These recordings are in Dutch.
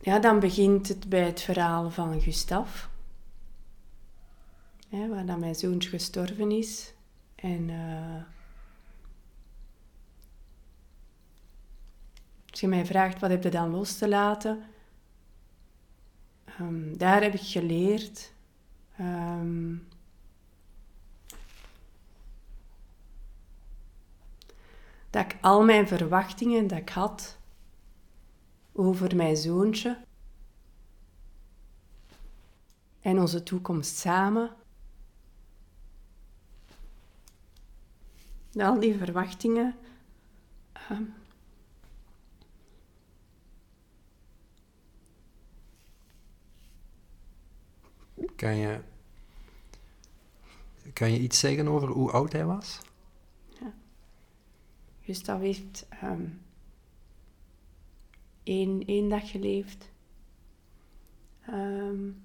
ja, dan begint het bij het verhaal van Gustave. waar dan mijn zoontje gestorven is. En uh, als je mij vraagt wat heb je dan los te laten, um, daar heb ik geleerd um, dat ik al mijn verwachtingen dat ik had over mijn zoontje en onze toekomst samen. Al die verwachtingen. Uh, kan je, kan je iets zeggen over hoe oud hij was? Ja. Gustav heeft um, één, één dag geleefd. Um,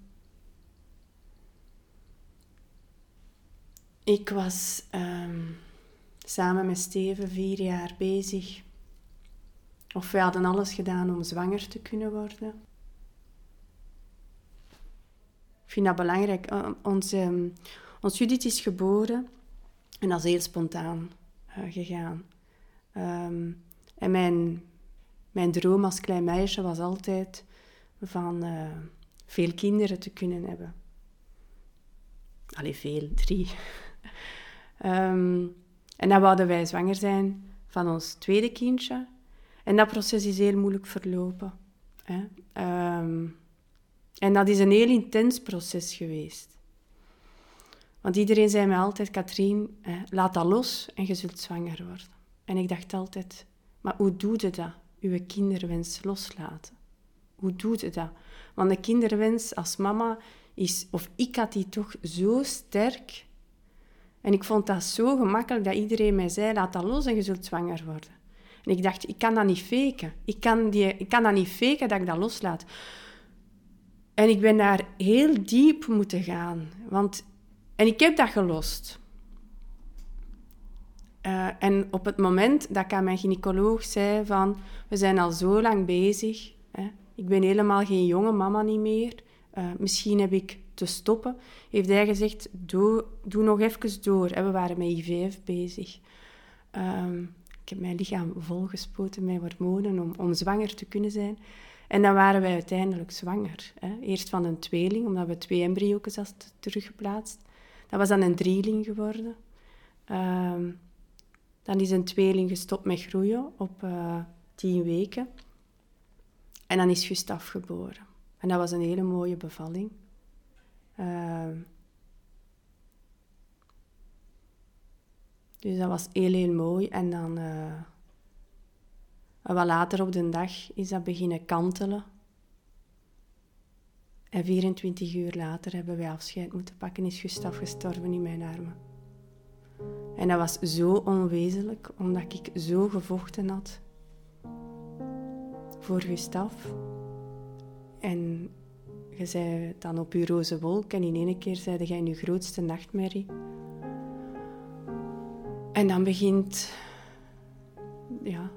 ik was um, samen met Steven vier jaar bezig. Of we hadden alles gedaan om zwanger te kunnen worden. Ik vind dat belangrijk. Ons, um, ons Judith is geboren en dat is heel spontaan uh, gegaan. En mijn, mijn droom als klein meisje was altijd van uh, veel kinderen te kunnen hebben. Allee, veel, drie. um, en dan wouden wij zwanger zijn van ons tweede kindje. En dat proces is heel moeilijk verlopen. Hè. Um, en dat is een heel intens proces geweest. Want iedereen zei me altijd, Katrien, laat dat los en je zult zwanger worden. En ik dacht altijd, maar hoe doe je dat? Uw kinderwens loslaten. Hoe doe je dat? Want de kinderwens als mama is, of ik had die toch zo sterk. En ik vond dat zo gemakkelijk dat iedereen mij zei, laat dat los en je zult zwanger worden. En ik dacht, ik kan dat niet faken. Ik kan, die, ik kan dat niet faken dat ik dat loslaat. En ik ben daar heel diep moeten gaan. Want, en ik heb dat gelost. Uh, en op het moment dat ik aan mijn gynaecoloog zei van... We zijn al zo lang bezig. Hè, ik ben helemaal geen jonge mama niet meer. Uh, misschien heb ik te stoppen. Heeft hij gezegd, doe, doe nog even door. We waren met IVF bezig. Um, ik heb mijn lichaam volgespoten met hormonen om, om zwanger te kunnen zijn. En dan waren wij uiteindelijk zwanger. Hè. Eerst van een tweeling, omdat we twee embryo's hadden teruggeplaatst. Dat was dan een drieling geworden. Uh, dan is een tweeling gestopt met groeien op uh, tien weken. En dan is Gustav geboren. En dat was een hele mooie bevalling. Uh, dus dat was heel, heel mooi. En dan... Uh, wat later op de dag is dat beginnen kantelen. En 24 uur later hebben wij afscheid moeten pakken, is Gustav gestorven in mijn armen. En dat was zo onwezenlijk, omdat ik zo gevochten had voor Gustav. En je zei dan op je roze wolk en in één keer zei jij in je grootste nachtmerrie. En dan begint ja,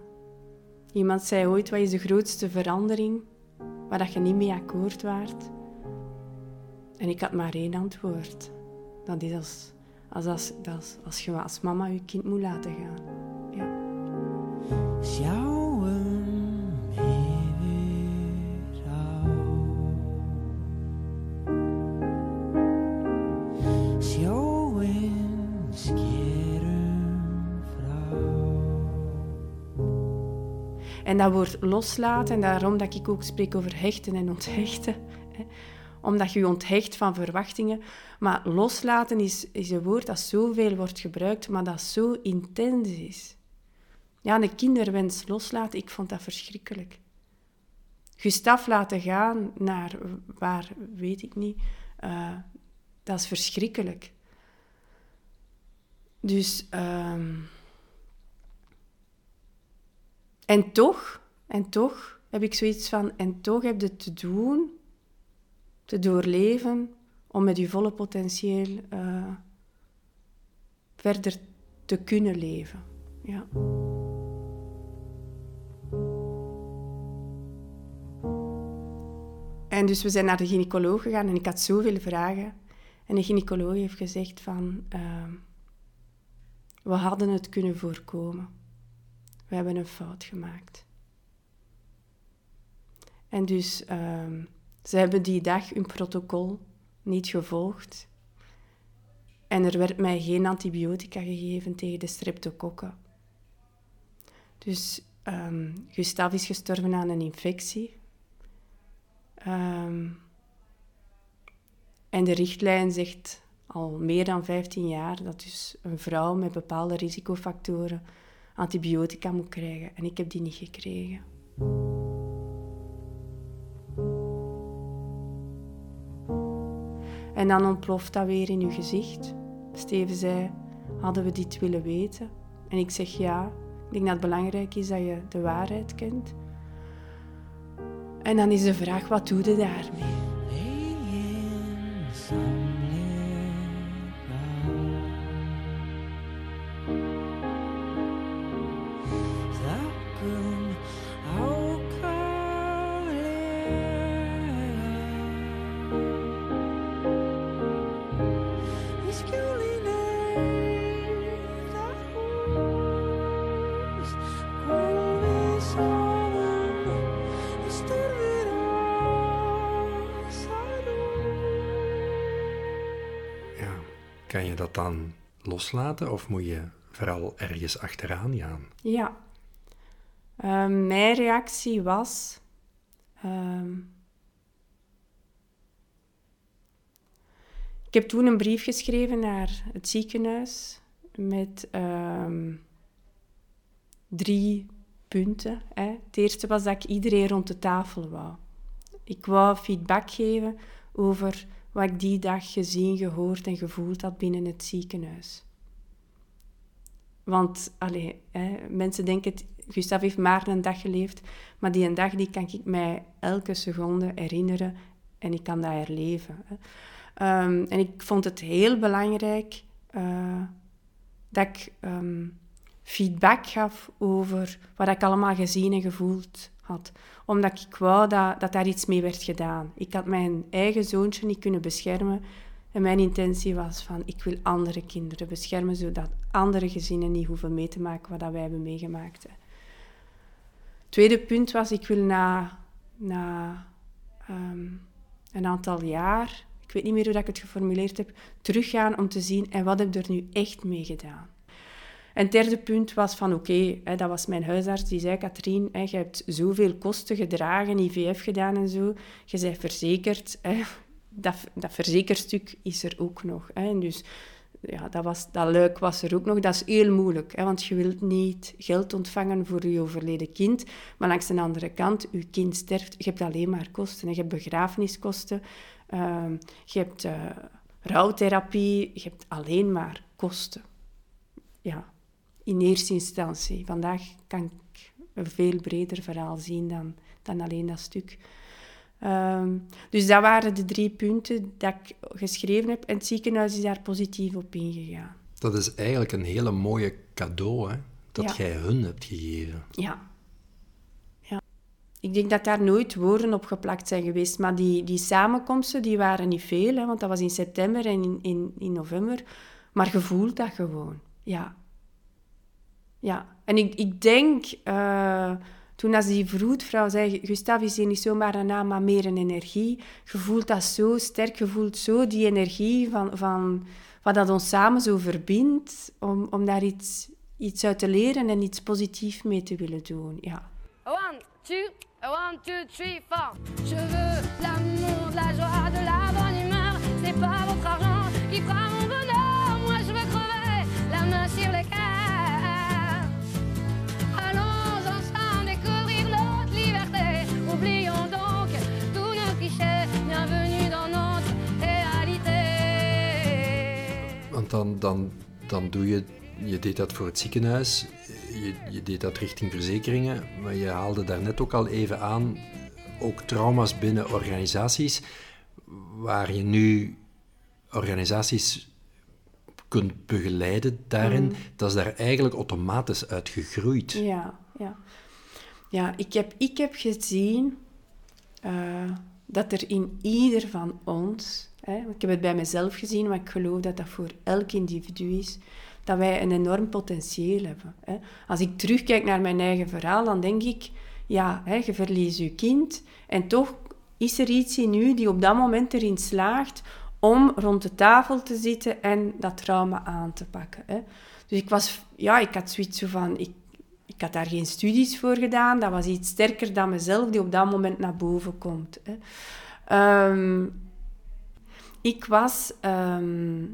Iemand zei ooit, wat is de grootste verandering waar dat je niet mee akkoord waart? En ik had maar één antwoord. Dat is als, als, als, als, als je als mama je kind moet laten gaan. Ja. En dat woord loslaten, en daarom dat ik ook spreek over hechten en onthechten. Omdat je je onthecht van verwachtingen. Maar loslaten is, is een woord dat zoveel wordt gebruikt, maar dat zo intens is. Ja, een kinderwens loslaten, ik vond dat verschrikkelijk. Gustaf laten gaan naar waar, weet ik niet. Uh, dat is verschrikkelijk. Dus... Uh, en toch, en toch heb ik zoiets van, en toch heb je te doen, te doorleven, om met je volle potentieel uh, verder te kunnen leven. Ja. En dus we zijn naar de gynaecoloog gegaan en ik had zoveel vragen. En de gynaecoloog heeft gezegd van... ehm, we hadden het kunnen voorkomen. We hebben een fout gemaakt. En dus ehm, ze hebben die dag hun protocol niet gevolgd. En er werd mij geen antibiotica gegeven tegen de streptokokken. Dus ehm Gustav is gestorven aan een infectie. Ehm, en de richtlijn zegt al meer dan 15 jaar dat dus een vrouw met bepaalde risicofactoren antibiotica moet krijgen. En ik heb die niet gekregen. En dan ontploft dat weer in uw gezicht. Steven zei, hadden we dit willen weten? En ik zeg ja. Ik denk dat het belangrijk is dat je de waarheid kent. En dan is de vraag, wat doe je daarmee? Kan je dat dan loslaten of moet je vooral ergens achteraan gaan? Ja. Ehm, mijn reactie was... ehm, ik heb toen een brief geschreven naar het ziekenhuis met ehm, drie punten. Het eerste was dat ik iedereen rond de tafel wou. Ik wou feedback geven over wat ik die dag gezien, gehoord en gevoeld had binnen het ziekenhuis. Want allee, hè, mensen denken, Gustav heeft maar een dag geleefd, maar die een dag die kan ik mij elke seconde herinneren en ik kan dat herleven. Hè. Ehm, en ik vond het heel belangrijk eh, dat ik ehm, feedback gaf over wat ik allemaal gezien en gevoeld had. Omdat ik wou dat, dat daar iets mee werd gedaan. Ik had mijn eigen zoontje niet kunnen beschermen. En mijn intentie was van, ik wil andere kinderen beschermen, zodat andere gezinnen niet hoeven mee te maken wat wij hebben meegemaakt. Tweede punt was, ik wil na, na ehm, een aantal jaar, ik weet niet meer hoe dat ik het geformuleerd heb, teruggaan om te zien, en wat heb er nu echt mee gedaan? En het derde punt was van, oké, dat was mijn huisarts, die zei, Katrien, hè, je hebt zoveel kosten gedragen, IVF gedaan en zo, je bent verzekerd, hè, dat, dat verzekerstuk is er ook nog. Hè, dus ja, dat, was, dat luik was er ook nog. Dat is heel moeilijk, hè, want je wilt niet geld ontvangen voor je overleden kind, maar langs de andere kant, je kind sterft, je hebt alleen maar kosten. Je hebt begrafeniskosten, ehm, je hebt eh, rouwtherapie, je hebt alleen maar kosten. Ja, in eerste instantie. Vandaag kan ik een veel breder verhaal zien dan, dan alleen dat stuk. Ehm, dus dat waren de drie punten dat ik geschreven heb. En het ziekenhuis is daar positief op ingegaan. Dat is eigenlijk een hele mooie cadeau, hè? Dat Ja. jij hun hebt gegeven. Ja. ja. Ik denk dat daar nooit woorden op geplakt zijn geweest. Maar die, die samenkomsten die waren niet veel, hè, want dat was in september en in, in, in november. Maar je voelt dat gewoon. Ja. Ja. En ik, ik denk, eh, toen als die vroedvrouw zei, Gustav is hier niet zomaar een naam, maar meer een energie. Je voelt dat zo sterk, je voelt zo die energie van, van wat dat ons samen zo verbindt, om, om daar iets, iets uit te leren en iets positiefs mee te willen doen. Ja. One, two, one, two, three, four. Je veux l'amour, de la joie, de la bonne humeur. C'est pas votre argent qui fera Want dan, dan, dan doe je... Je deed dat voor het ziekenhuis, je, je deed dat richting verzekeringen, maar je haalde daarnet ook al even aan, ook trauma's binnen organisaties, waar je nu organisaties kunt begeleiden daarin, dat is daar eigenlijk automatisch uit gegroeid. Ja, ja. Ja, ik heb, ik heb gezien... eh, dat er in ieder van ons, ik heb het bij mezelf gezien, maar ik geloof dat dat voor elk individu is, dat wij een enorm potentieel hebben. Als ik terugkijk naar mijn eigen verhaal, dan denk ik, ja, je verliest je kind en toch is er iets in u die op dat moment erin slaagt om rond de tafel te zitten en dat trauma aan te pakken. Hè. Dus ik was, ja, ik had zoiets van, ik, ik had daar geen studies voor gedaan, dat was iets sterker dan mezelf die op dat moment naar boven komt. Hè. Ehm, ik was ehm,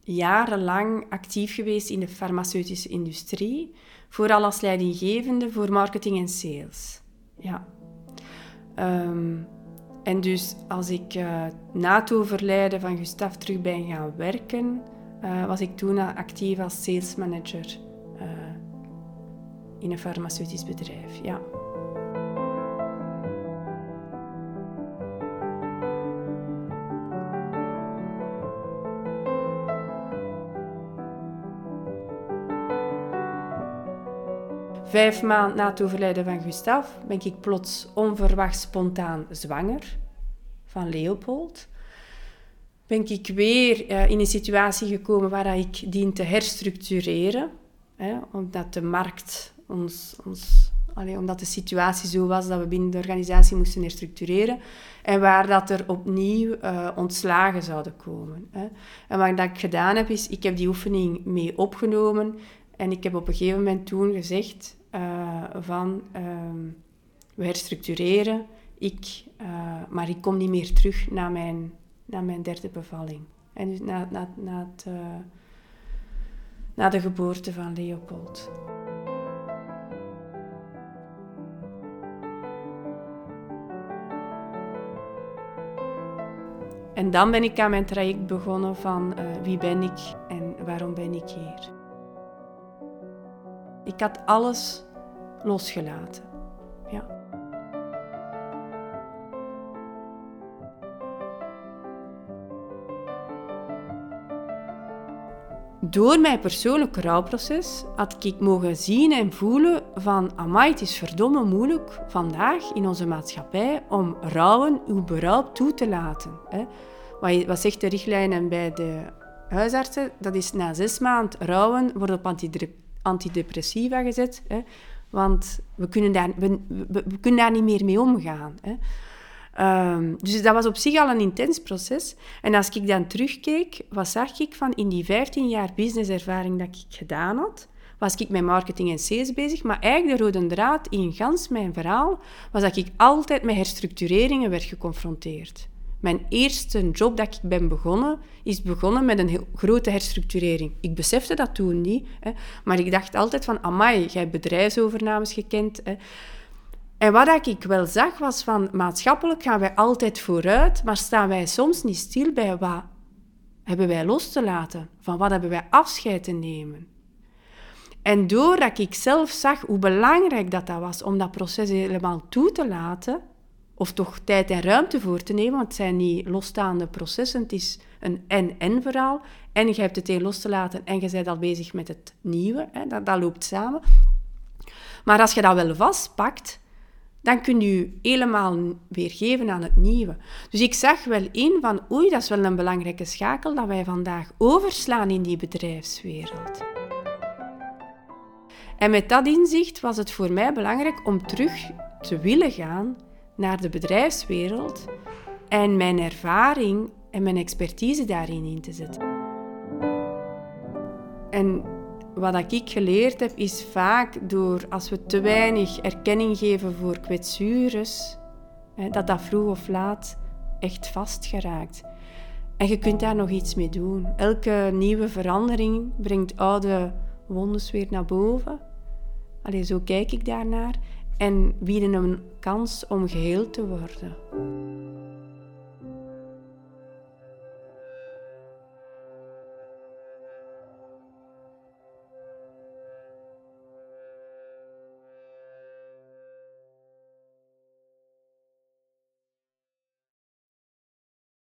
jarenlang actief geweest in de farmaceutische industrie, vooral als leidinggevende voor marketing en sales. Ja. Ehm, en dus als ik uh, na het overlijden van Gustav terug ben gaan werken, uh, was ik toen actief als sales manager uh, in een farmaceutisch bedrijf. Ja. Vijf maanden na het overlijden van Gustav ben ik plots onverwacht spontaan zwanger van Leopold. Ben ik weer uh, in een situatie gekomen waar ik dien te herstructureren. Hè, omdat de markt ons, ons omdat de situatie zo was dat we binnen de organisatie moesten herstructureren. En waar dat er opnieuw uh, ontslagen zouden komen. Hè. En wat ik gedaan heb, is ik heb die oefening mee opgenomen. En ik heb op een gegeven moment toen gezegd, uh, van um, we herstructureren, ik, uh, maar ik kom niet meer terug naar mijn, naar mijn derde bevalling. En dus na, na, na, het, uh, na de geboorte van Leopold. En dan ben ik aan mijn traject begonnen van wie ben ik en waarom ben ik hier. Ik had alles losgelaten. Ja. Door mijn persoonlijke rouwproces had ik mogen zien en voelen van amai, het is verdomme moeilijk vandaag in onze maatschappij om rouwen, uw berouw toe te laten. Wat, zegt de richtlijn bij de huisartsen? Dat is na zes maanden rouwen, wordt op antidepressiva gezet. Hè, want we kunnen, daar, we, we, kunnen daar niet meer mee omgaan. Hè. Um, dus dat was op zich al een intens proces. En als ik dan terugkeek, wat zag ik van in die 15 jaar businesservaring dat ik gedaan had, was ik met marketing en sales bezig, maar eigenlijk de rode draad in gans mijn verhaal was dat ik altijd met herstructureringen werd geconfronteerd. Mijn eerste job dat ik ben begonnen, is begonnen met een grote herstructurering. Ik besefte dat toen niet, hè, maar ik dacht altijd van, amai, jij hebt bedrijfsovernames gekend. Hè. En wat ik wel zag, was van, maatschappelijk gaan wij altijd vooruit, maar staan wij soms niet stil bij wat hebben wij los te laten, van wat hebben wij afscheid te nemen. En doordat ik zelf zag hoe belangrijk dat, dat was om dat proces helemaal toe te laten, of toch tijd en ruimte voor te nemen, want het zijn niet losstaande processen, het is een en-en verhaal. En je hebt het een los te laten en je bent al bezig met het nieuwe, hè, dat, dat loopt samen. Maar als je dat wel vastpakt, dan kun je helemaal weer geven aan het nieuwe. Dus ik zag wel in van, oei, dat is wel een belangrijke schakel dat wij vandaag overslaan in die bedrijfswereld. En met dat inzicht was het voor mij belangrijk om terug te willen gaan naar de bedrijfswereld en mijn ervaring en mijn expertise daarin in te zetten. En wat ik geleerd heb, is vaak door als we te weinig erkenning geven voor kwetsures, dat dat vroeg of laat echt vastgeraakt. En je kunt daar nog iets mee doen. Elke nieuwe verandering brengt oude wondes weer naar boven. Allee, zo kijk ik daarnaar en bieden een kans om geheel te worden.